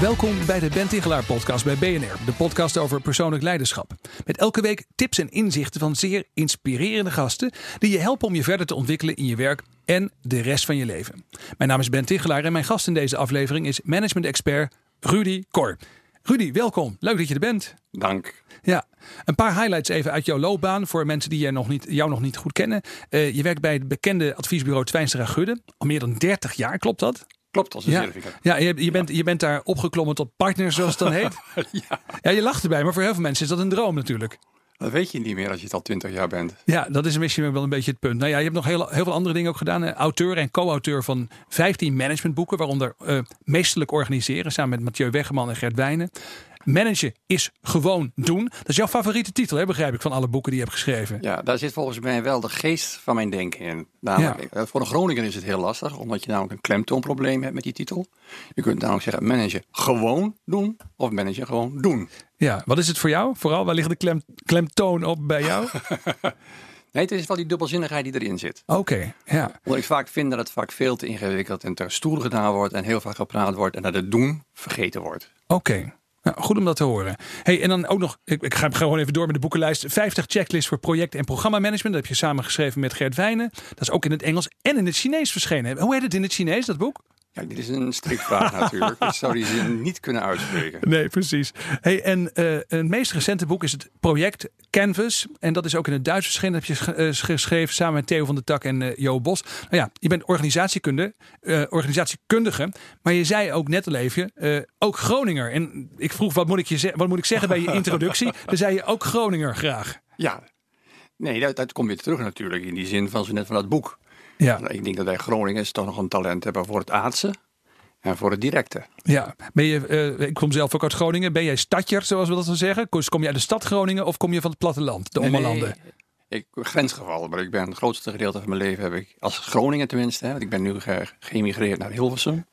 Welkom bij de Ben Tichelaar podcast bij BNR, de podcast over persoonlijk leiderschap. Met elke week tips en inzichten van zeer inspirerende gasten die je helpen om je verder te ontwikkelen in je werk en de rest van je leven. Mijn naam is Ben Tichelaar en mijn gast in deze aflevering is management-expert Rudy Kor. Rudy, welkom. Leuk dat je er bent. Dank. Ja, een paar highlights even uit jouw loopbaan voor mensen die jou nog niet, jou nog niet goed kennen. Uh, je werkt bij het bekende adviesbureau Twijnstra Gudde al meer dan 30 jaar, klopt dat? Klopt, als een ja. certificaat. Ja, je, je, bent, je bent daar opgeklommen tot partner, zoals het dan heet. ja. ja, je lacht erbij, maar voor heel veel mensen is dat een droom natuurlijk. Dat weet je niet meer als je het al twintig jaar bent. Ja, dat is misschien wel een beetje het punt. Nou ja, je hebt nog heel, heel veel andere dingen ook gedaan. Auteur en co-auteur van 15 managementboeken, waaronder uh, Meesterlijk Organiseren, samen met Mathieu Weggeman en Gert Wijnen. Managen is gewoon doen. Dat is jouw favoriete titel, hè, begrijp ik, van alle boeken die je hebt geschreven. Ja, daar zit volgens mij wel de geest van mijn denken in. Namelijk, ja. Voor een Groninger is het heel lastig, omdat je namelijk een klemtoonprobleem hebt met die titel. Je kunt namelijk zeggen, managen gewoon doen of managen gewoon doen. Ja, wat is het voor jou? Vooral, waar ligt de klem, klemtoon op bij jou? Nee, het is wel die dubbelzinnigheid die erin zit. Oké, okay, ja. Omdat ik vaak vind dat het vaak veel te ingewikkeld en te stoer gedaan wordt en heel vaak gepraat wordt en dat het doen vergeten wordt. Oké. Okay. Nou, goed om dat te horen. Hey, en dan ook nog, ik, ik ga gewoon even door met de boekenlijst. 50 checklists voor project- en programmamanagement. Dat heb je samen geschreven met Gert Wijnen. Dat is ook in het Engels en in het Chinees verschenen. Hoe heet het in het Chinees, dat boek? Ja, dit is een strikvraag natuurlijk. Ik zou die zin niet kunnen uitspreken. Nee, precies. Hey, en uh, een meest recente boek is het project Canvas. En dat is ook in het Duits verschenen. Dat heb je uh, geschreven samen met Theo van der Tak en uh, Jo Bos. Nou ja, je bent organisatiekunde, organisatiekundige. Maar je zei ook net al even, ook Groninger. En ik vroeg, wat moet ik, je wat moet ik zeggen bij je introductie? Dan zei je ook Groninger graag. Ja, nee, dat, dat komt weer terug natuurlijk. In die zin van zo net van dat boek. Ja. Ik denk dat wij Groningers toch nog een talent hebben voor het aardse en voor het directe. Ja, ben je, uh, ik kom zelf ook uit Groningen. Ben jij stadjer, zoals we dat wel zeggen? Kom je uit de stad Groningen of kom je van het platteland, de ommelanden? Nee. Ik grensgeval, maar ik ben het grootste gedeelte van mijn leven heb ik als Groningen tenminste. Hè, want ik ben nu ge geëmigreerd naar Hilversum.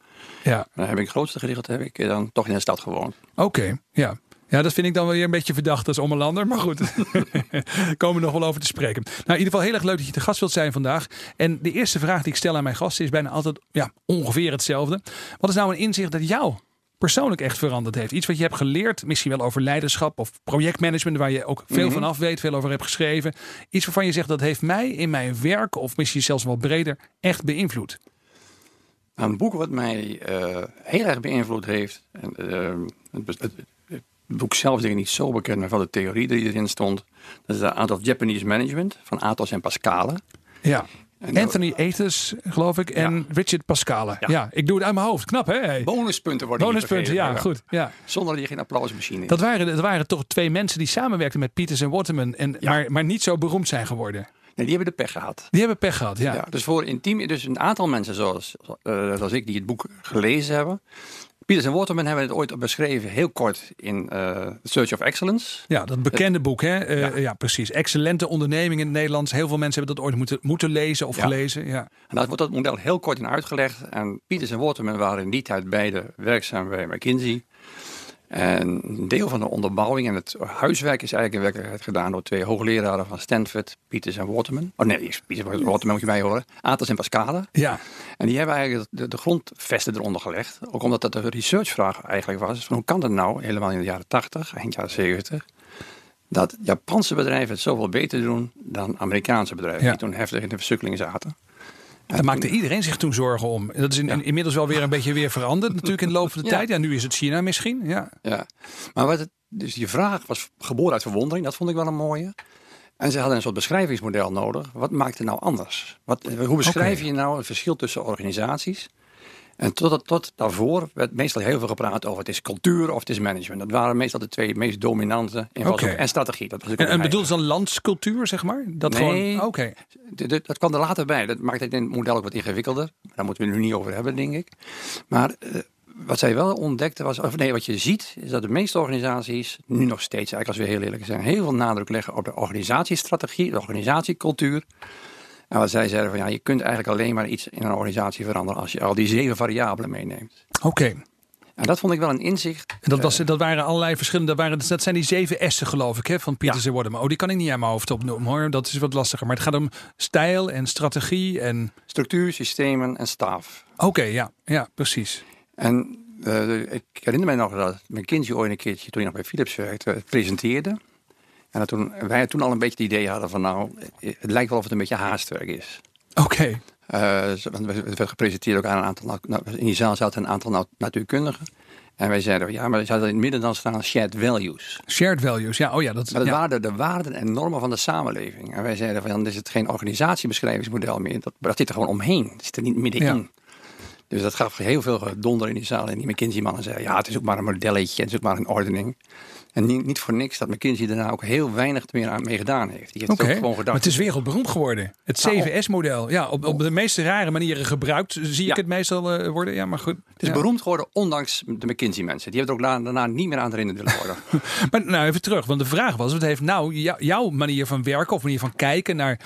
Ja. Dan heb ik het grootste gedeelte heb ik dan toch in de stad gewoond. Oké, okay, ja. Ja, dat vind ik dan wel weer een beetje verdacht als Ommelander. Maar goed, komen we nog wel over te spreken. Nou, in ieder geval heel erg leuk dat je te gast wilt zijn vandaag. En de eerste vraag die ik stel aan mijn gasten is bijna altijd ja, ongeveer hetzelfde. Wat is nou een inzicht dat jou persoonlijk echt veranderd heeft? Iets wat je hebt geleerd, misschien wel over leiderschap of projectmanagement, waar je ook veel mm -hmm. van af weet, veel over hebt geschreven. Iets waarvan je zegt dat heeft mij in mijn werk, of misschien zelfs wel breder, echt beïnvloed. Een boek wat mij uh, heel erg beïnvloed heeft. En, uh, het, het boek zelf denk ik niet zo bekend, maar van de theorie die erin stond. Dat is de Art of Japanese Management van Athos en Pascale. Ja. En Anthony Athos, geloof ik, en ja. Richard Pascale. Ja. ja. ik doe het uit mijn hoofd. Knap, hè? Hey. Bonuspunten worden Bonuspunten, ja, goed. Ja. Zonder dat je geen applausmachine dat waren, dat waren toch twee mensen die samenwerkten met Peters en Waterman, en, maar, maar niet zo beroemd zijn geworden. Nee, die hebben de pech gehad. Die hebben pech gehad, ja. ja dus voor intiem, dus een aantal mensen zoals, uh, zoals ik die het boek gelezen hebben, Pieters en Waterman hebben het ooit beschreven, heel kort, in uh, Search of Excellence. Ja, dat bekende boek, hè? Uh, ja. ja. precies. Excellente onderneming in het Nederlands. Heel veel mensen hebben dat ooit moeten, moeten lezen of ja. gelezen. Ja. En daar wordt dat model heel kort in uitgelegd. En Pieters en Waterman waren in die tijd beide werkzaam bij McKinsey. En een deel van de onderbouwing en het huiswerk is eigenlijk in werkelijkheid gedaan door twee hoogleraren van Stanford, Pieters en Waterman. Oh nee, Pieters en Waterman moet je mij horen. Athos en Pascale. Ja. En die hebben eigenlijk de, de grondvesten eronder gelegd. Ook omdat dat de researchvraag eigenlijk was. Van hoe kan dat nou, helemaal in de jaren 80, eind jaren 70, dat Japanse bedrijven het zoveel beter doen dan Amerikaanse bedrijven. Ja. Die toen heftig in de versukkeling zaten. Daar maakte iedereen zich toen zorgen om. Dat is in, inmiddels wel weer een beetje weer veranderd natuurlijk in de loop van de tijd. Ja, nu is het China misschien. Ja. Ja, maar wat het, dus die vraag was geboren uit verwondering. Dat vond ik wel een mooie. En ze hadden een soort beschrijvingsmodel nodig. Wat maakt het nou anders? Wat, hoe beschrijf je nou het verschil tussen organisaties? En tot, tot daarvoor werd meestal heel veel gepraat over het is cultuur of het is management. Dat waren meestal de twee meest dominante invalshoeken. En strategie. Dat was En, en eigen. bedoelt ze dan landscultuur, zeg maar? Dat Nee. gewoon. Dat kwam er later bij. Dat maakt het in het model ook wat ingewikkelder. Daar moeten we het nu niet over hebben, denk ik. Maar eh, wat zij wel ontdekte was, of nee, wat je ziet, is dat de meeste organisaties, nu nog steeds eigenlijk als we heel eerlijk zijn, heel veel nadruk leggen op de organisatiestrategie, de organisatiecultuur. En wat zij zeiden van ja, je kunt eigenlijk alleen maar iets in een organisatie veranderen als je al die zeven variabelen meeneemt. Oké. En dat vond ik wel een inzicht. En dat, was, dat waren allerlei verschillende. Dat, waren, dat zijn die zeven S'en, geloof ik, hè, van Pieter ja. Maar Oh, die kan ik niet aan mijn hoofd opnoemen hoor. Dat is wat lastiger. Maar het gaat om stijl en strategie en. Structuur, systemen en staf. Oké, ja, ja, precies. En uh, ik herinner mij nog dat McKinsey ooit een keertje, toen hij nog bij Philips werkte, presenteerde. En toen, wij toen al een beetje het idee hadden van nou, het lijkt wel of het een beetje haastwerk is. Oké. Okay. Uh, het werd gepresenteerd ook aan een aantal, in die zaal zaten een aantal natuurkundigen. En wij zeiden, ja, maar ze hadden in het midden dan staan shared values. Shared values, ja, oh ja. Dat, maar dat ja. waren de waarden en normen van de samenleving. En wij zeiden van, dan is het geen organisatiebeschrijvingsmodel meer. Dat, dat zit er gewoon omheen. Het zit er niet middenin. Dus dat gaf heel veel donder in die zaal. En die McKinsey-mannen zeiden, ja, het is ook maar een modelletje. Het is ook maar een ordening. En niet, niet voor niks dat McKinsey daarna ook heel weinig meer aan mee gedaan heeft. Die heeft okay. ook gewoon gedacht. Maar het is wereldberoemd geworden. Het CVS-model. Ja, op, op de meest rare manieren gebruikt zie ik het meestal uh, worden. Ja, maar goed. Het is ja. beroemd geworden ondanks de McKinsey-mensen. Die hebben er ook daarna niet meer aan herinnerd willen worden. maar nou even terug, want de vraag was: wat heeft nou jouw manier van werken of manier van kijken naar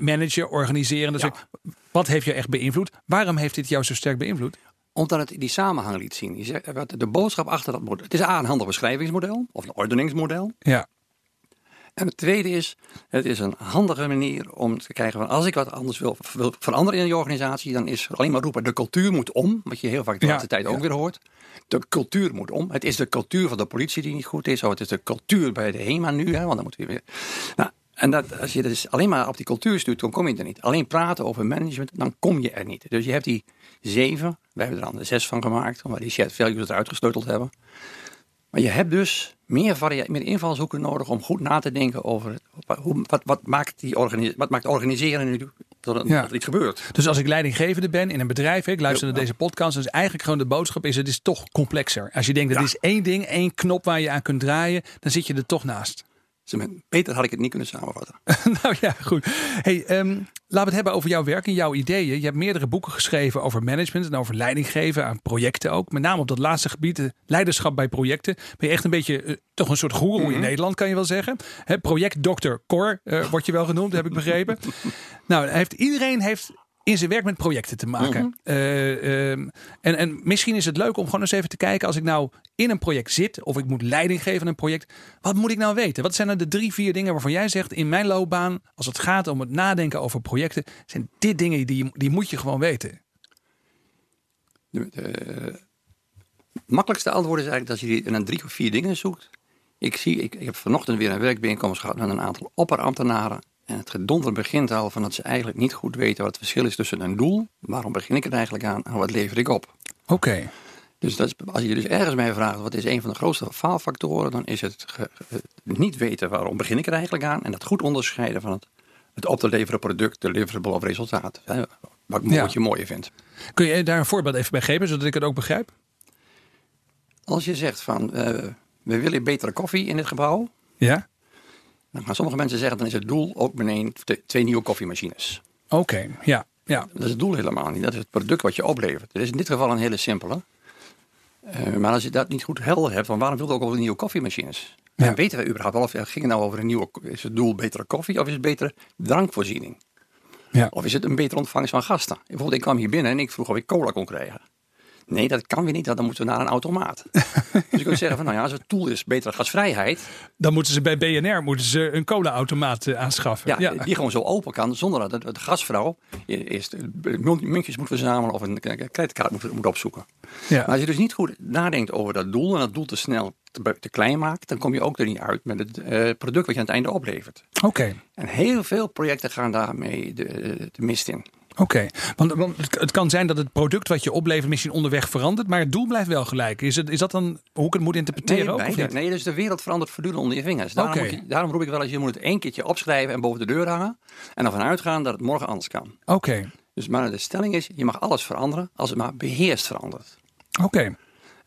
managen, organiseren? Dus wat heeft je echt beïnvloed? Waarom heeft dit jou zo sterk beïnvloed? Omdat het die samenhang liet zien. Zegt, de boodschap achter dat model. Het is A, een handig beschrijvingsmodel of een ordeningsmodel. Ja. En het tweede is, het is een handige manier om te krijgen van als ik wat anders wil, wil veranderen in je organisatie, dan is alleen maar roepen de cultuur moet om, wat je heel vaak de laatste ja, tijd ook ja. weer hoort. De cultuur moet om. Het is de cultuur van de politie die niet goed is, of het is de cultuur bij de HEMA nu, hè, want dan moeten we weer. Nou, en dat, als je dus alleen maar op die cultuur stuurt, dan kom je er niet. Alleen praten over management, dan kom je er niet. Dus je hebt die zeven, wij hebben er dan de zes van gemaakt, omdat die shared values eruit gesleuteld hebben. Maar je hebt dus meer, meer invalshoeken nodig om goed na te denken over hoe, wat, wat, maakt die wat maakt organiseren nu tot, er, ja. tot er iets gebeurt. Dus als ik leidinggevende ben in een bedrijf, ik luister naar deze podcast, dus eigenlijk gewoon de boodschap is: het is toch complexer. Als je denkt dat ja. is één ding, één knop waar je aan kunt draaien, dan zit je er toch naast. Beter had ik het niet kunnen samenvatten. nou ja, goed. Hey, um, laten we het hebben over jouw werk en jouw ideeën. Je hebt meerdere boeken geschreven over management en over leidinggeven aan projecten ook. Met name op dat laatste gebied, leiderschap bij projecten. Ben je echt een beetje uh, toch een soort goeroe mm -hmm. in Nederland, kan je wel zeggen. He, project Dr. Cor uh, wordt je wel genoemd, heb ik begrepen. nou, heeft, iedereen heeft in zijn werk met projecten te maken. Mm -hmm. uh, um, en, en misschien is het leuk om gewoon eens even te kijken, als ik nou in een project zit, of ik moet leiding geven aan een project, wat moet ik nou weten? Wat zijn er de drie, vier dingen waarvan jij zegt in mijn loopbaan, als het gaat om het nadenken over projecten, zijn dit dingen die, die moet je gewoon weten? De, de makkelijkste antwoord is eigenlijk dat je in een drie of vier dingen zoekt. Ik, zie, ik, ik heb vanochtend weer een werkbijeenkomst gehad met een aantal opperambtenaren. En het gedonder begint al van dat ze eigenlijk niet goed weten wat het verschil is tussen een doel, waarom begin ik er eigenlijk aan en wat lever ik op. Oké. Okay. Dus dat is, als je dus ergens mij vraagt wat is een van de grootste faalfactoren, dan is het ge, niet weten waarom begin ik er eigenlijk aan en dat goed onderscheiden van het, het op te leveren product, deliverable of resultaat. Hè, wat, ja. wat je mooier vindt. Kun je daar een voorbeeld even bij geven, zodat ik het ook begrijp? Als je zegt van uh, we willen betere koffie in dit gebouw. Ja. Dan gaan sommige mensen zeggen, dan is het doel ook meteen twee nieuwe koffiemachines. Oké, okay, ja, ja. Dat is het doel helemaal niet. Dat is het product wat je oplevert. Het is in dit geval een hele simpele. Uh, maar als je dat niet goed helder hebt, van waarom wil je ook al nieuwe koffiemachines? Ja. Dan weten we überhaupt wel of het ging nou over een nieuwe, is het doel betere koffie of is het betere drankvoorziening? Ja. Of is het een betere ontvangst van gasten? Bijvoorbeeld, ik kwam hier binnen en ik vroeg of ik cola kon krijgen. Nee, dat kan weer niet, dan moeten we naar een automaat. dus je kunt zeggen van, nou ja, als het doel is betere gasvrijheid. Dan moeten ze bij BNR moeten ze een cola-automaat aanschaffen. Ja, ja, die gewoon zo open kan, zonder dat de gasvrouw eerst muntjes moet verzamelen of een creditcard moet, moet opzoeken. Ja. Maar als je dus niet goed nadenkt over dat doel en dat doel te snel te, te klein maakt, dan kom je ook er niet uit met het uh, product wat je aan het einde oplevert. Oké. Okay. En heel veel projecten gaan daarmee de, de mist in. Oké, okay. want, want, het kan zijn dat het product wat je oplevert misschien onderweg verandert, maar het doel blijft wel gelijk. Is, het, is dat dan hoe ik het moet interpreteren? Nee, ook, nee, nee dus de wereld verandert voortdurend onder je vingers. Daarom, okay. je, daarom roep ik wel eens, je moet het één keertje opschrijven en boven de deur hangen. En ervan uitgaan dat het morgen anders kan. Oké. Okay. Dus maar de stelling is, je mag alles veranderen als het maar beheerst verandert. Oké.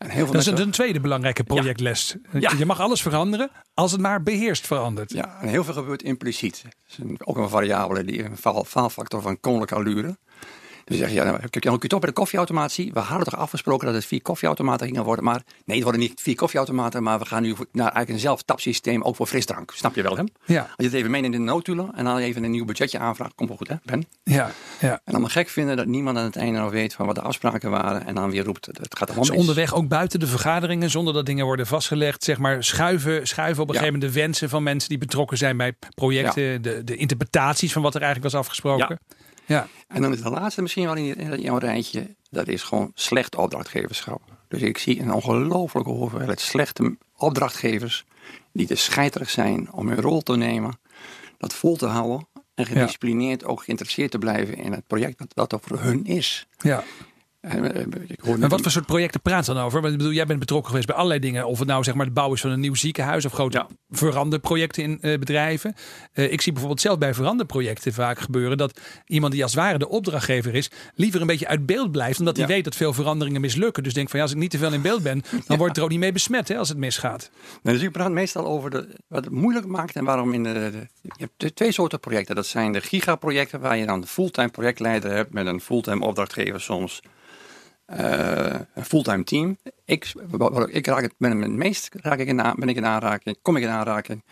Okay. En heel veel dat mensen... is een tweede belangrijke projectles. Ja. Je mag alles veranderen als het maar beheerst verandert. Ja, en heel veel gebeurt impliciet. Dat is ook een variabele, die, een faalfactor van koninklijke allure. Dus zeg je, ja, nou, je toch bij de koffieautomaat zien? We hadden toch afgesproken dat het vier koffieautomaten gingen worden. Maar nee, het worden niet vier koffieautomaten. Maar we gaan nu naar eigenlijk een zelftapsysteem ook voor frisdrank. Snap je wel, hè? Ja. Als je het even meeneemt in de noodtulen en dan even een nieuw budgetje aanvraagt. Komt wel goed, hè, Ben? Ja, ja. En dan maar gek vinden dat niemand aan het einde nog weet van wat de afspraken waren. En dan weer roept, het gaat allemaal Dus onderweg ook buiten de vergaderingen, zonder dat dingen worden vastgelegd, zeg maar schuiven, schuiven op een Ja. gegeven moment de wensen van mensen die betrokken zijn bij projecten, de, de interpretaties van wat er eigenlijk was afgesproken. Ja. En dan is de laatste misschien wel in, in in jouw rijtje. Dat is gewoon slecht opdrachtgeverschap. Dus ik zie een ongelofelijke hoeveelheid slechte opdrachtgevers. Die te scheiterig zijn om hun rol te nemen. Dat vol te houden. En gedisciplineerd ook geïnteresseerd te blijven in het project dat, dat er voor hun is. ja. En, eh, ik hoor En wat voor soort projecten praat dan over? Want ik bedoel, jij bent betrokken geweest bij allerlei dingen. Of het nou zeg maar de bouw is van een nieuw ziekenhuis of grote Ja. veranderprojecten in eh, bedrijven. Eh, ik zie bijvoorbeeld zelf bij veranderprojecten vaak gebeuren dat iemand die als het ware de opdrachtgever is, liever een beetje uit beeld blijft. Omdat hij weet dat veel veranderingen mislukken. Dus denkt van ja, als ik niet te veel in beeld ben, dan wordt er ook niet mee besmet hè, als het misgaat. Nou, dus ik praat meestal over de, wat het moeilijk maakt en waarom in de, de- je hebt de twee soorten projecten. Dat zijn de gigaprojecten waar je dan een fulltime projectleider hebt met een fulltime opdrachtgever soms. Eh, een fulltime team. Ik, ik raak het, ben het meest raak ik in, ben ik in aanraking, kom ik in aanraking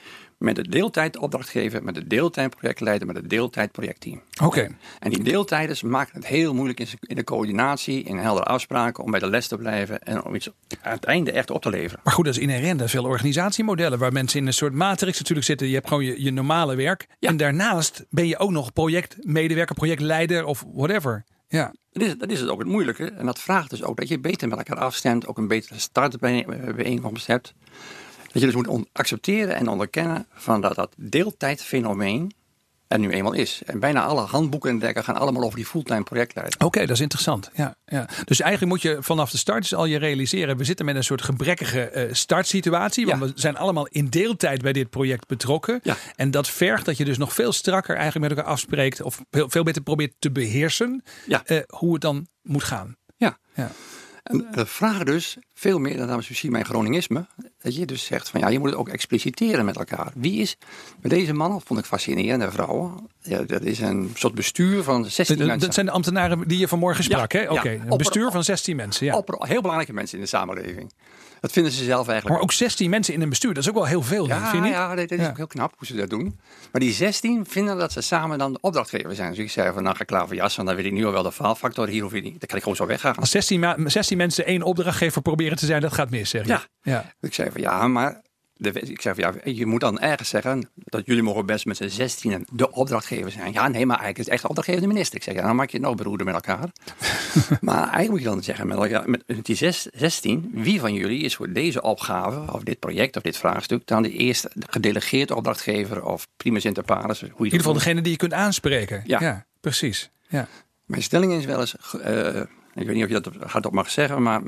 met de deeltijd opdrachtgever, met de deeltijd projectleider, met het deeltijd projectteam. Oké. En die deeltijders maken het heel moeilijk in, de coördinatie, in heldere afspraken, om bij de les te blijven en om iets aan het einde echt op te leveren. Maar goed, dat is inherent aan veel organisatiemodellen waar mensen in een soort matrix natuurlijk zitten. Je hebt gewoon je, je normale werk. Ja. En daarnaast ben je ook nog projectmedewerker, projectleider of whatever. Ja. Dat is, dat is het ook het moeilijke. En dat vraagt dus ook dat je beter met elkaar afstemt, ook een betere startbijeenkomst hebt. Dat je dus moet accepteren en onderkennen van dat dat deeltijdfenomeen er nu eenmaal is. En bijna alle handboeken en dergelijke gaan allemaal over die fulltime projectleider. Oké, dat is interessant. Ja, ja. Dus eigenlijk moet je vanaf de start dus al je realiseren. We zitten met een soort gebrekkige eh, startsituatie. Want Ja. we zijn allemaal in deeltijd bij dit project betrokken. Ja. En dat vergt dat je dus nog veel strakker eigenlijk met elkaar afspreekt. Of veel, veel beter probeert te beheersen. Ja. eh, hoe het dan moet gaan. Ja. Ja. En dat vragen dus veel meer dan dames misschien mijn Groningisme. Dat je dus zegt van ja, je moet het ook expliciteren met elkaar. Wie is, bij deze mannen vond ik fascinerend, en vrouwen. Ja, dat is een soort bestuur van 16 Dat, mensen. dat zijn de ambtenaren die je vanmorgen sprak. Ja, hè? Oké, ja. een bestuur van 16 mensen. Ja. Opper- heel belangrijke mensen in de samenleving. Dat vinden ze zelf eigenlijk Maar ook 16 mensen in een bestuur, dat is ook wel heel veel. Ja, vind je niet? ja, dat is Ja. ook heel knap hoe ze dat doen. Maar die 16 vinden dat ze samen dan de opdrachtgever zijn. Dus ik zei van, nou ga ik klaar voor jas, want dan weet ik nu al wel de faalfactor. Hier hoef je niet, dan kan ik gewoon zo weggaan. Als 16, ma- 16 mensen één opdrachtgever proberen te zijn, dat gaat mis, zeg je. Ja. ja. Ik zei van, ja, maar de, ik zei van, ja, je moet dan ergens zeggen dat jullie mogen best met z'n 16 de opdrachtgever zijn. Ja, nee, maar eigenlijk is het echt de opdrachtgever de minister. Ik zeg, ja, dan maak je het nou beroerde met elkaar. maar eigenlijk moet je dan zeggen met, elkaar, met die zes- 16, wie van jullie is voor deze opgave, of dit project, of dit vraagstuk, dan de eerste gedelegeerde opdrachtgever of primus inter pares, hoe je In ieder geval degene die je kunt aanspreken. Ja. precies. Ja. Mijn stelling is wel eens, eh, ik weet niet of je dat hardop mag zeggen, maar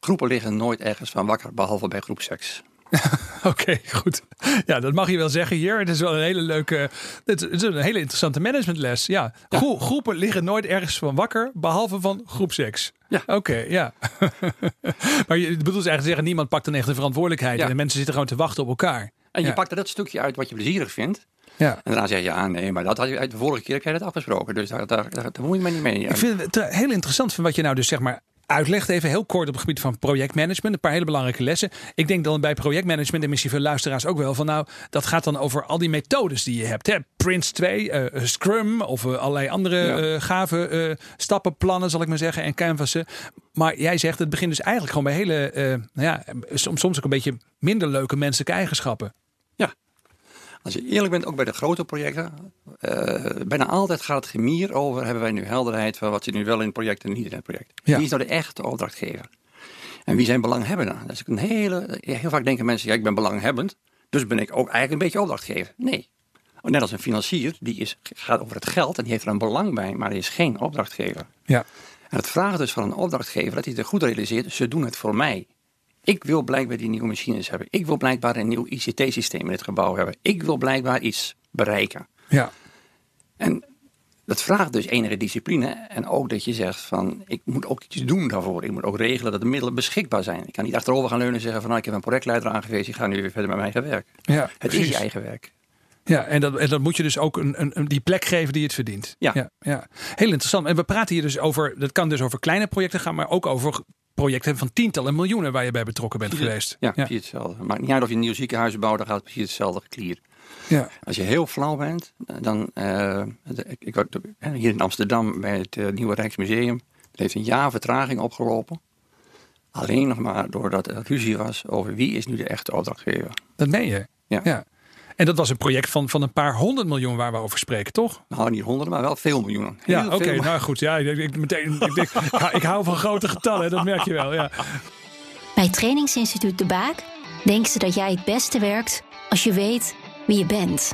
groepen liggen nooit ergens van wakker, behalve bij groep seks. Oké, goed. Ja, dat mag je wel zeggen hier. Het is wel een hele leuke, het is een hele interessante managementles. Ja, Gro- groepen liggen nooit ergens van wakker, behalve van groepseks. Ja. Oké, ja. maar je bedoelt eigenlijk te zeggen, niemand pakt dan echt de verantwoordelijkheid. Ja. En de mensen zitten gewoon te wachten op elkaar. En je Ja. pakt er dat stukje uit wat je plezierig vindt. Ja. En daarna zeg je, ja, nee, maar dat had je uit de vorige keer heb jij dat afgesproken. Dus daar, daar, daar, daar moet je maar niet mee. Ik vind het heel interessant van wat je nou dus zeg maar uitlegt. Even heel kort op het gebied van projectmanagement. Een paar hele belangrijke lessen. Ik denk dan bij projectmanagement, en misschien veel luisteraars ook wel, van nou, dat gaat dan over al die methodes die je hebt. Hè? Prince 2, eh, Scrum of eh, allerlei andere Ja. eh, gave eh, stappenplannen, zal ik maar zeggen, en canvassen. Maar jij zegt, het begint dus eigenlijk gewoon bij hele, eh, nou ja, soms, soms ook een beetje minder leuke menselijke eigenschappen. Als je eerlijk bent, ook bij de grote projecten, eh, bijna altijd gaat het gemier over, hebben wij nu helderheid van wat zit nu wel in het project en niet in het project. Ja. Wie is nou de echte opdrachtgever? En wie zijn belanghebbenden? Dat is een hele, heel vaak denken mensen, ja, ik ben belanghebbend, dus ben ik ook eigenlijk een beetje opdrachtgever. Nee. Net als een financier, die is, gaat over het geld en die heeft er een belang bij, maar die is geen opdrachtgever. Ja. En het vraagt dus van een opdrachtgever dat hij het goed realiseert, ze doen het voor mij. Ik wil blijkbaar die nieuwe machines hebben. Ik wil blijkbaar een nieuw ICT-systeem in het gebouw hebben. Ik wil blijkbaar iets bereiken. Ja. En dat vraagt dus enige discipline. En ook dat je zegt van, ik moet ook iets doen daarvoor. Ik moet ook regelen dat de middelen beschikbaar zijn. Ik kan niet achterover gaan leunen en zeggen van, nou, ik heb een projectleider aangewezen. Ik ga nu weer verder met mijn eigen werk. Ja, Het precies. is je eigen werk. Ja, en dat, en dat moet je dus ook een, een, die plek geven die het verdient. Ja. ja. ja. Heel interessant. En we praten hier dus over, dat kan dus over kleine projecten gaan, maar ook over projecten van tientallen miljoenen waar je bij betrokken bent geweest. Ja, ja. precies hetzelfde. Maakt niet uit of je een nieuw ziekenhuis bouwt, dan gaat het precies hetzelfde geklier. ja. Als je heel flauw bent, dan... eh, ik, ik, hier in Amsterdam bij het eh, Nieuwe Rijksmuseum. Dat heeft een jaar vertraging opgelopen. Alleen nog maar doordat er ruzie was over wie is nu de echte opdrachtgever. Dat meen je. Ja. En dat was een project van, van een paar honderd miljoen waar we over spreken, toch? Nou, niet honderden, maar wel veel miljoenen. Heel Ja, oké. nou goed. Ja, ik, ik, meteen, ik, ik, hou- ik hou van grote getallen, dat merk je wel. Ja. Bij Trainingsinstituut De Baak denken ze dat jij het beste werkt als je weet wie je bent.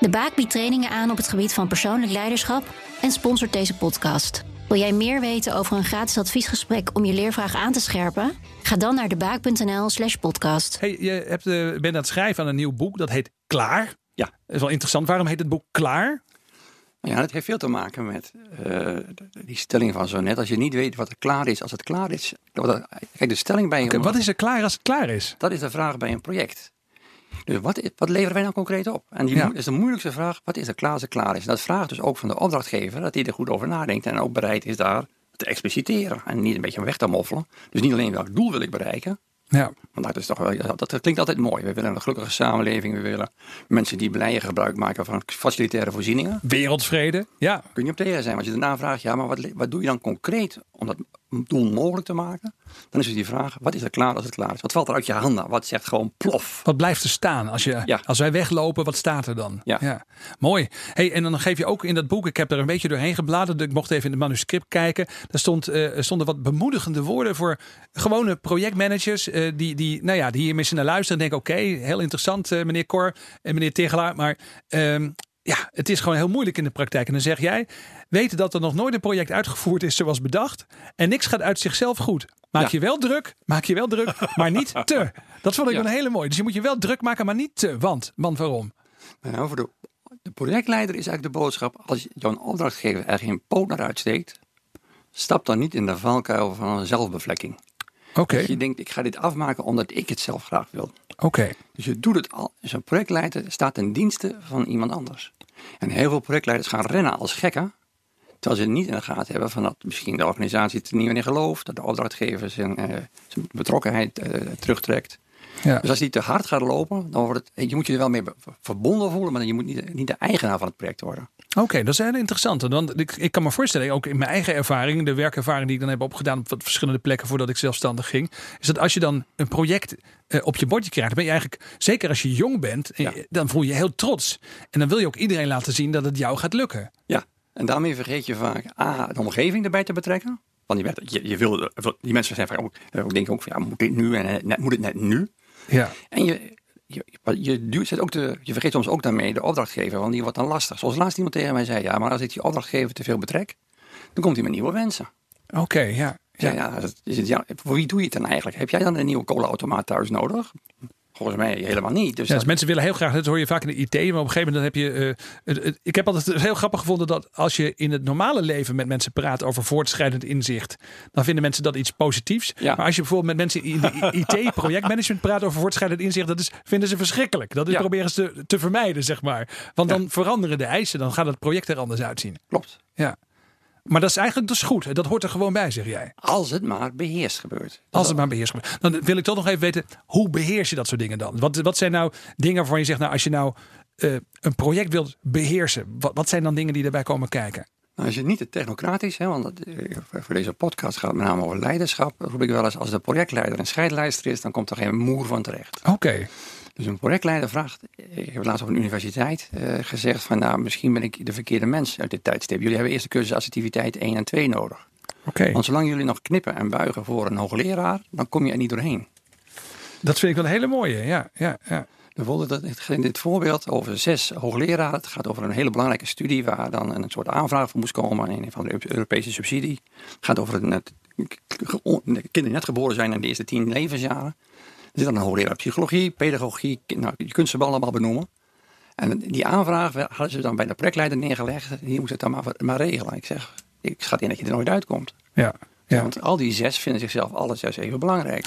De Baak biedt trainingen aan op het gebied van persoonlijk leiderschap en sponsort deze podcast. Wil jij meer weten over een gratis adviesgesprek om je leervraag aan te scherpen? Ga dan naar debaak.nl/slash podcast. Hey, je hebt, eh, bent aan het schrijven aan een nieuw boek, dat heet Klaar. Ja. Dat is wel interessant. Waarom heet het boek Klaar? Ja, dat heeft veel te maken met eh, die stelling van zo net. Als je niet weet wat er klaar is als het klaar is. dat- Kijk, de stelling bij een, Wat is er klaar als het klaar is? dat is de vraag bij een project. Dus wat, wat leveren wij nou concreet op? En die Ja. is de moeilijkste vraag, wat is er klaar als het klaar is? En dat vraagt dus ook van de opdrachtgever dat hij er goed over nadenkt en ook bereid is daar te expliciteren. En niet een beetje weg te moffelen. Dus niet alleen welk doel wil ik bereiken, Ja. want dat, is toch wel, dat klinkt altijd mooi. We willen een gelukkige samenleving. We willen mensen die blij gebruik maken van facilitaire voorzieningen. Wereldvrede. Ja. Kun je op tegen zijn. Als je daarna vraagt, ja, maar wat, wat doe je dan concreet om dat doel mogelijk te maken? Dan is het die vraag, wat is er klaar als het klaar is? Wat valt er uit je handen? Wat zegt gewoon plof? Wat blijft er staan als, je, Ja. als wij weglopen? Wat staat er dan? Ja. Mooi. Hey, en dan geef je ook in dat boek, ik heb er een beetje doorheen gebladerd. Ik mocht even in het manuscript kijken. Daar stond, er stonden wat bemoedigende woorden voor gewone projectmanagers. eh, die, die, nou ja, die hier misschien naar luisteren en denken: oké, heel interessant, eh, meneer Cor en meneer Tegelaar. Maar ehm, ja, het is gewoon heel moeilijk in de praktijk. En dan zeg jij: weten dat er nog nooit een project uitgevoerd is zoals bedacht. En niks gaat uit zichzelf goed. Maak Ja. je wel druk, maak je wel druk, maar niet te. Dat vond ik Ja. een hele mooie. Dus je moet je wel druk maken, maar niet te. Want, want waarom? Nou, voor de, de projectleider is eigenlijk de boodschap, als jouw opdrachtgever er geen poot naar uitsteekt, stap dan niet in de valkuil van een zelfbevlekking. Oké, Dat je denkt, ik ga dit afmaken omdat ik het zelf graag wil. oké. Dus je doet het al. Dus een projectleider staat ten dienste van iemand anders. En heel veel projectleiders gaan rennen als gekken. Terwijl ze niet in de gaten hebben van dat misschien de organisatie het er niet meer in gelooft. Dat de opdrachtgever zijn, eh, zijn betrokkenheid eh, terugtrekt. Ja. Dus als die te hard gaat lopen, dan wordt het, je moet je er wel mee verbonden voelen. Maar je moet niet, niet de eigenaar van het project worden. Oké, dat is heel interessant. Want ik, ik kan me voorstellen, ook in mijn eigen ervaring, de werkervaring die ik dan heb opgedaan op verschillende plekken voordat ik zelfstandig ging, is dat als je dan een project eh, op je bordje krijgt, ben je eigenlijk, zeker als je jong bent, eh, Ja. dan voel je je heel trots. En dan wil je ook iedereen laten zien dat het jou gaat lukken. Ja, en daarmee vergeet je vaak A, de omgeving erbij te betrekken. Want je, bent- je, je wil, die mensen zijn vaak ook, ook denken ook van, ja, moet dit nu en eh, net, moet het net nu? Ja. En je, je, je, zet ook de, je vergeet soms ook daarmee de opdrachtgever, want die wordt dan lastig. Zoals laatst iemand tegen mij zei, ja, maar als ik die opdrachtgever te veel betrek, dan komt hij met nieuwe wensen. Oké, ja. Ja, Ja. ja, voor wie doe je het dan eigenlijk? Heb jij dan een nieuwe kolenautomaat thuis nodig? Volgens mij helemaal niet. Dus Ja, dus mensen willen heel graag, dat hoor je vaak in de IT, maar op een gegeven moment dan heb je. het- ik heb altijd heel grappig gevonden dat als je in het normale leven met mensen praat over voortschrijdend inzicht, dan vinden mensen dat iets positiefs. Ja. Maar als je bijvoorbeeld met mensen in de IT, projectmanagement praat over voortschrijdend inzicht, dat is, vinden ze verschrikkelijk. Dat is Ja. proberen ze te, te vermijden, zeg maar. Want dan veranderen de eisen, dan gaat het project er anders uitzien. klopt. Ja. Maar dat is eigenlijk dus goed. Dat hoort er gewoon bij, zeg jij. Als het maar beheerst gebeurt. Als het maar beheerst wordt. Dan wil ik toch nog even weten, hoe beheers je dat soort dingen dan? Wat, wat zijn nou dingen waarvan je zegt, nou als je nou eh, een project wilt beheersen, wat, wat zijn dan dingen die daarbij komen kijken? Nou, is het niet te technocratisch, hè, want dat, eh, voor deze podcast gaat het met name over leiderschap. Roep ik wel eens, als de projectleider een scheidlijster is, dan komt er geen moer van terecht. Oké, Dus een projectleider vraagt, ik heb laatst op een universiteit eh, gezegd van nou, misschien ben ik de verkeerde mens uit dit tijdstip. Jullie hebben eerst de cursus assertiviteit 1 en 2 nodig. oké. Want zolang jullie nog knippen en buigen voor een hoogleraar, dan kom je er niet doorheen. Dat vind ik wel een hele mooie. Ja, ja, ja. Bijvoorbeeld in dit voorbeeld over zes hoogleraren. Het gaat over een hele belangrijke studie waar dan een soort aanvraag voor moest komen in een van de Europese subsidie. Het gaat over het, het, de kinderen net geboren zijn in de eerste tien levensjaren. Er zit dan een hoogleraar psychologie, pedagogie, nou, je kunt ze wel allemaal benoemen. En die aanvraag hadden ze dan bij de projectleider neergelegd. Die moest het dan maar, maar regelen. Ik zeg, ik schat in dat je er nooit uitkomt. ja, ja. Want al die zes vinden zichzelf alle zes even belangrijk.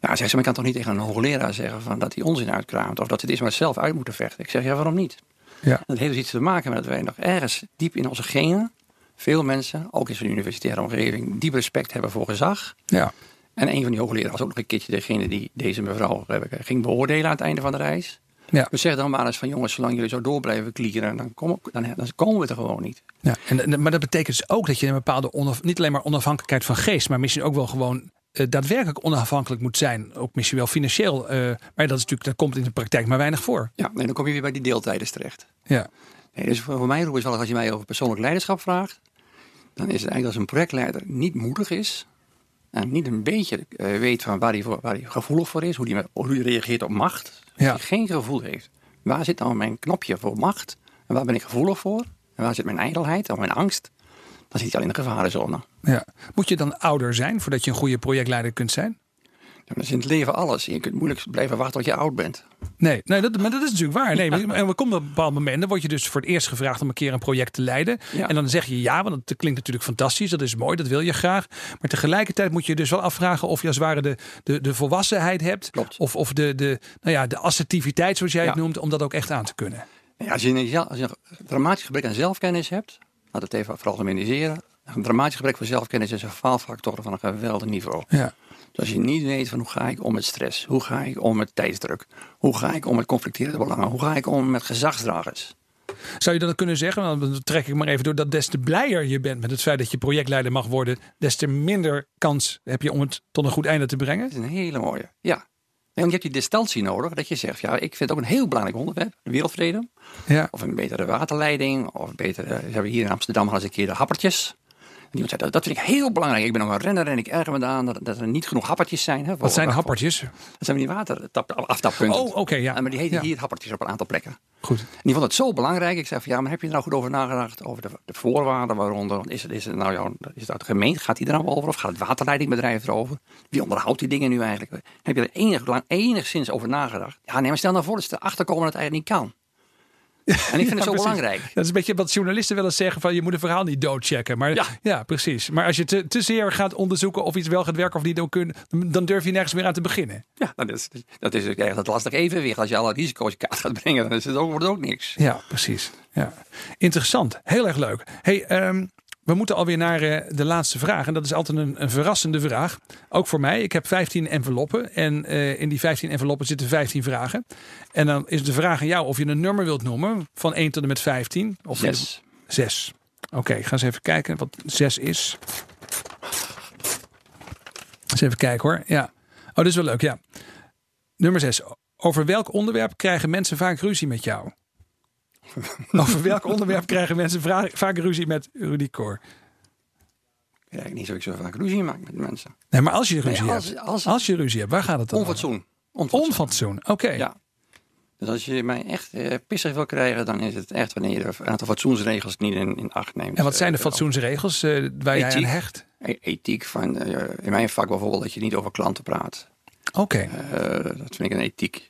Ja, zegt ze, maar ik kan toch niet tegen een hoogleraar zeggen van dat hij onzin uitkraamt. Of dat het eerst maar zelf uit moeten vechten. Ik zeg, ja, waarom niet? Ja. Dat heeft dus iets te maken met dat wij nog ergens diep in onze genen, veel mensen, ook in zo'n universitaire omgeving, diep respect hebben voor gezag. Ja. En een van die hoogleraren was ook nog een keertje degene die deze mevrouw eh, ging beoordelen aan het einde van de reis. Ja. We zeggen dan maar eens van jongens, zolang jullie zo door blijven klieren, dan, kom, dan, dan komen we er gewoon niet. Ja, en, maar dat betekent dus ook dat je een bepaalde, onaf, niet alleen maar onafhankelijkheid van geest, maar misschien ook wel gewoon uh, daadwerkelijk onafhankelijk moet zijn. Ook misschien wel financieel. Uh, maar dat, is natuurlijk, dat komt in de praktijk maar weinig voor. Ja, en dan kom je weer bij die deeltijdens terecht. Ja. Nee, dus voor, voor mij roep is wel als je mij over persoonlijk leiderschap vraagt, dan is het eigenlijk als een projectleider niet moedig is en niet een beetje uh, weet van waar hij, voor, waar hij gevoelig voor is, hoe hij, hoe hij reageert op macht. Als Ja. hij geen gevoel heeft. Waar zit nou mijn knopje voor macht? En waar ben ik gevoelig voor? En waar zit mijn ijdelheid of mijn angst? Dan zit hij al in de gevarenzone. Ja. Moet je dan ouder zijn voordat je een goede projectleider kunt zijn? Dat is in het leven alles. Je kunt moeilijk blijven wachten tot je oud bent. Nee, nee dat, maar dat is natuurlijk waar. Nee, maar er komt op een bepaald moment, dan word je dus voor het eerst gevraagd om een keer een project te leiden. Ja. En dan zeg je ja, want dat klinkt natuurlijk fantastisch, dat is mooi, dat wil je graag. Maar tegelijkertijd moet je dus wel afvragen of je als het ware de, de, de volwassenheid hebt. Klopt. Of, of de, de, nou ja, de assertiviteit, zoals jij het noemt, om dat ook echt aan te kunnen. Ja, als, je een, als je een dramatisch gebrek aan zelfkennis hebt, laat het even veralgemeniseren. Een dramatisch gebrek van zelfkennis is een faalfactor van een geweldig niveau. Ja. Dus als je niet weet van hoe ga ik om met stress, hoe ga ik om met tijdsdruk, hoe ga ik om met conflicterende belangen, hoe ga ik om met gezagsdragers. Zou je dan kunnen zeggen, want dan trek ik maar even door, dat des te blijer je bent met het feit dat je projectleider mag worden, des te minder kans heb je om het tot een goed einde te brengen? Dat is een hele mooie. Ja. Want je hebt die distantie nodig, dat je zegt, ja, ik vind ook een heel belangrijk onderwerp, de wereldvrede. Ja. Of een betere waterleiding, of betere, we hebben hier in Amsterdam al eens een keer de happertjes. En iemand zei, dat, dat vind ik heel belangrijk. Ik ben nog een renner en ik erger me aan dat, dat er niet genoeg happertjes zijn. Hè, Wat zijn voor- happertjes? Dat zijn die wateraftappunten. Oh, oké, ja. En maar die heten Ja. hier happertjes op een aantal plekken. Goed. En die vond het zo belangrijk. Ik zei van ja, maar heb je er nou goed over nagedacht? Over de, de voorwaarden waaronder? Is het, is het nou jouw, is dat de gemeente? Gaat die er nou over? Of gaat het waterleidingbedrijf erover? Wie onderhoudt die dingen nu eigenlijk? Heb je er enig, lang, enigszins over nagedacht? Ja, nee, maar stel nou voor dat ze erachter komen dat het eigenlijk niet kan. En ik vind het Ja, zo precies. belangrijk. Dat is een beetje wat journalisten wel eens zeggen van je moet een verhaal niet doodchecken. Maar ja, Ja. precies. Maar als je te, te zeer gaat onderzoeken of iets wel gaat werken of niet, dan, kun, dan durf je nergens meer aan te beginnen. Ja, dat is, dat is echt het lastig evenwicht. Als je alle risico's in kaart gaat brengen, dan is het ook, wordt het ook niks. Ja, precies. Ja. Interessant. Heel erg leuk. Hey, ehm, we moeten alweer naar eh, de laatste vraag. En dat is altijd een, een verrassende vraag. Ook voor mij. Ik heb 15 enveloppen. En eh, in die 15 enveloppen zitten 15 vragen. En dan is de vraag aan jou of je een nummer wilt noemen. Van 1 tot en met 15. Of Zes. Zes. Oké, ik ga eens even kijken wat zes is. Eens even kijken hoor. Ja. Oh, dit is wel leuk, ja. Nummer zes. Over welk onderwerp krijgen mensen vaak ruzie met jou? Over welk onderwerp krijgen mensen vaak ruzie met Rudy Koor? Ik krijg niet zo ik zo vaak ruzie maak met mensen. Nee, maar als je ruzie Nee, als- hebt. als- Als je ruzie hebt, waar gaat het dan? Onfatsoen. Onfatsoen. Onfatsoen. Oké. Ja. Dus als je mij echt eh, pissig wil krijgen, dan is het echt wanneer je een aantal fatsoensregels niet in, in acht neemt. En wat zijn de Eh, fatsoensregels eh, waar jij aan Ethiek. hecht? e- Ethiek van, eh, in mijn vak bijvoorbeeld, dat je niet over klanten praat. Oké. Dat vind ik een ethiek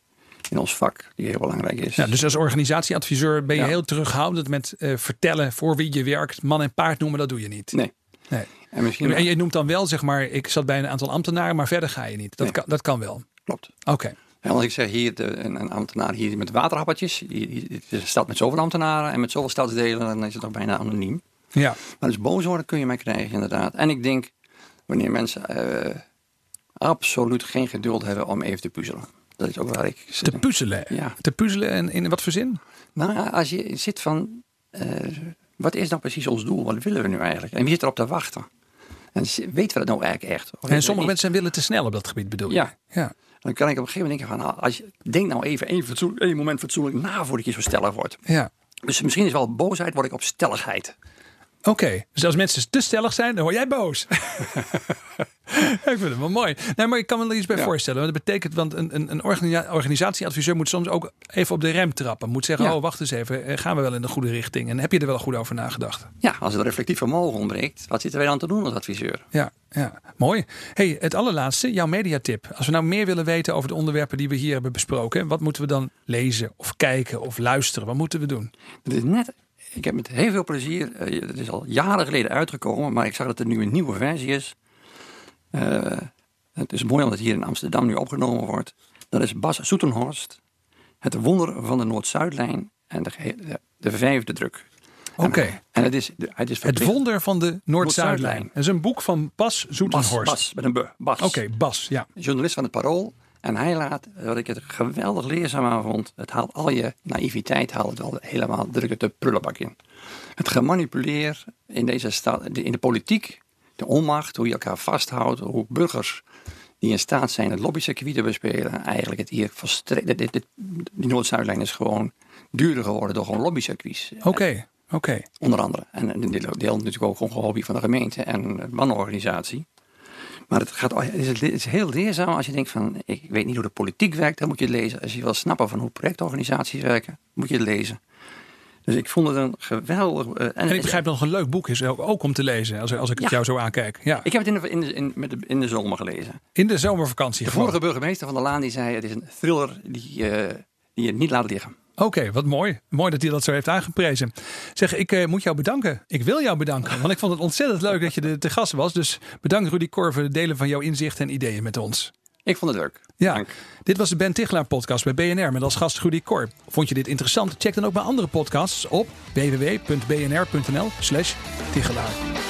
in ons vak die heel belangrijk is. Ja, dus als organisatieadviseur ben je Ja. heel terughoudend met eh, vertellen voor wie je werkt. Man en paard noemen, dat doe je niet. Nee. Nee. En misschien En je noemt dan wel, zeg maar, ik zat bij een aantal ambtenaren, maar verder ga je niet. Dat, Nee. kan, dat kan wel. klopt. Oké. En als ik zeg hier, de, een, een ambtenaar hier met is een stad met zoveel ambtenaren en met zoveel stadsdelen, dan is het nog bijna anoniem. Ja. Maar dus boos worden kun je mij krijgen, inderdaad. En ik denk, wanneer mensen eh, absoluut geen geduld hebben om even te puzzelen. Dat is ook waar ik Te puzzelen. Ja. Te puzzelen en in wat voor zin? Nou, als je zit van, eh, wat is nou precies ons doel? Wat willen we nu eigenlijk? En wie zit erop te wachten? En weten we dat nou eigenlijk echt? Of En sommige mensen willen te snel op dat gebied, bedoel je? Ja. ja. Dan kan ik op een gegeven moment denken van, nou, als je, denk nou even één moment fatsoenlijk na voordat je zo stellig wordt. Ja. Dus misschien is wel boosheid, word ik op stelligheid. Oké, dus als mensen te stellig zijn, dan word jij boos. ik vind het wel mooi. Nee, maar ik kan me er iets bij Ja. voorstellen. Want dat betekent, want een, een, een organisa- organisatieadviseur moet soms ook even op de rem trappen. Moet zeggen, Ja. oh wacht eens even, eh, gaan we wel in de goede richting? En heb je er wel goed over nagedacht? Ja, als het reflectief vermogen ontbreekt, wat zitten wij dan te doen als adviseur? Ja, ja, mooi. Hey, het allerlaatste, jouw mediatip. Als we nou meer willen weten over de onderwerpen die we hier hebben besproken, wat moeten we dan lezen of kijken of luisteren? Wat moeten we doen? Het is net, ik heb met heel veel plezier, eh, het is al jaren geleden uitgekomen, maar ik zag dat er nu een nieuwe versie is. Eh, Het is mooi omdat het hier in Amsterdam nu opgenomen wordt. Dat is Bas Soetenhorst. Het wonder van de Noord-Zuidlijn en de, de, de vijfde druk. Oké. En, en het is, het is Het wonder van de Noord-Zuidlijn. Dat is een boek van Bas Bas, Zoetenhorst. Bas, met een B. Bas. Oké, Bas, ja. journalist van het Parool. En hij laat, wat ik het geweldig leerzaam aan vond, het haalt al je naïviteit haalt het wel helemaal, druk het de prullenbak in. Het gemanipuleer in deze stad, in de politiek, de onmacht, hoe je elkaar vasthoudt, hoe burgers die in staat zijn het lobbycircuit te bespelen, eigenlijk het hier dit, dit, dit- die Noord-Zuidlijn is gewoon duurder geworden door gewoon lobbycircuits. Oké, oké. Onder andere. En een deel, natuurlijk ook gewoon hobby van de gemeente en een mannenorganisatie. Maar het, gaat, het, is, het is heel leerzaam als je denkt van, ik weet niet hoe de politiek werkt, dan moet je het lezen. Als je wil snappen van hoe projectorganisaties werken, moet je het lezen. Dus ik vond het een geweldig... eh, En ik begrijp dat het een leuk boek is, ook, ook om te lezen, als, als ik het jou zo aankijk. Ja. Ik heb het in de, in de, in, met de, in de zomer gelezen. In de zomervakantie De vorige burgemeester van de Laan die zei, het is een thriller die, eh, die je niet laat liggen. Oké, wat mooi. Mooi dat hij dat zo heeft aangeprezen. Zeg, ik eh, moet jou bedanken. Ik wil jou bedanken, want ik vond het ontzettend leuk dat je er te gast was. Dus bedankt Rudy Kor voor het delen van jouw inzichten en ideeën met ons. Ik vond het leuk. Ja, Dank. dit was de Ben Tichelaar podcast bij BNR met als gast Rudy Kor. Vond je dit interessant? Check dan ook mijn andere podcasts op www.bnr.nl slash Tichelaar.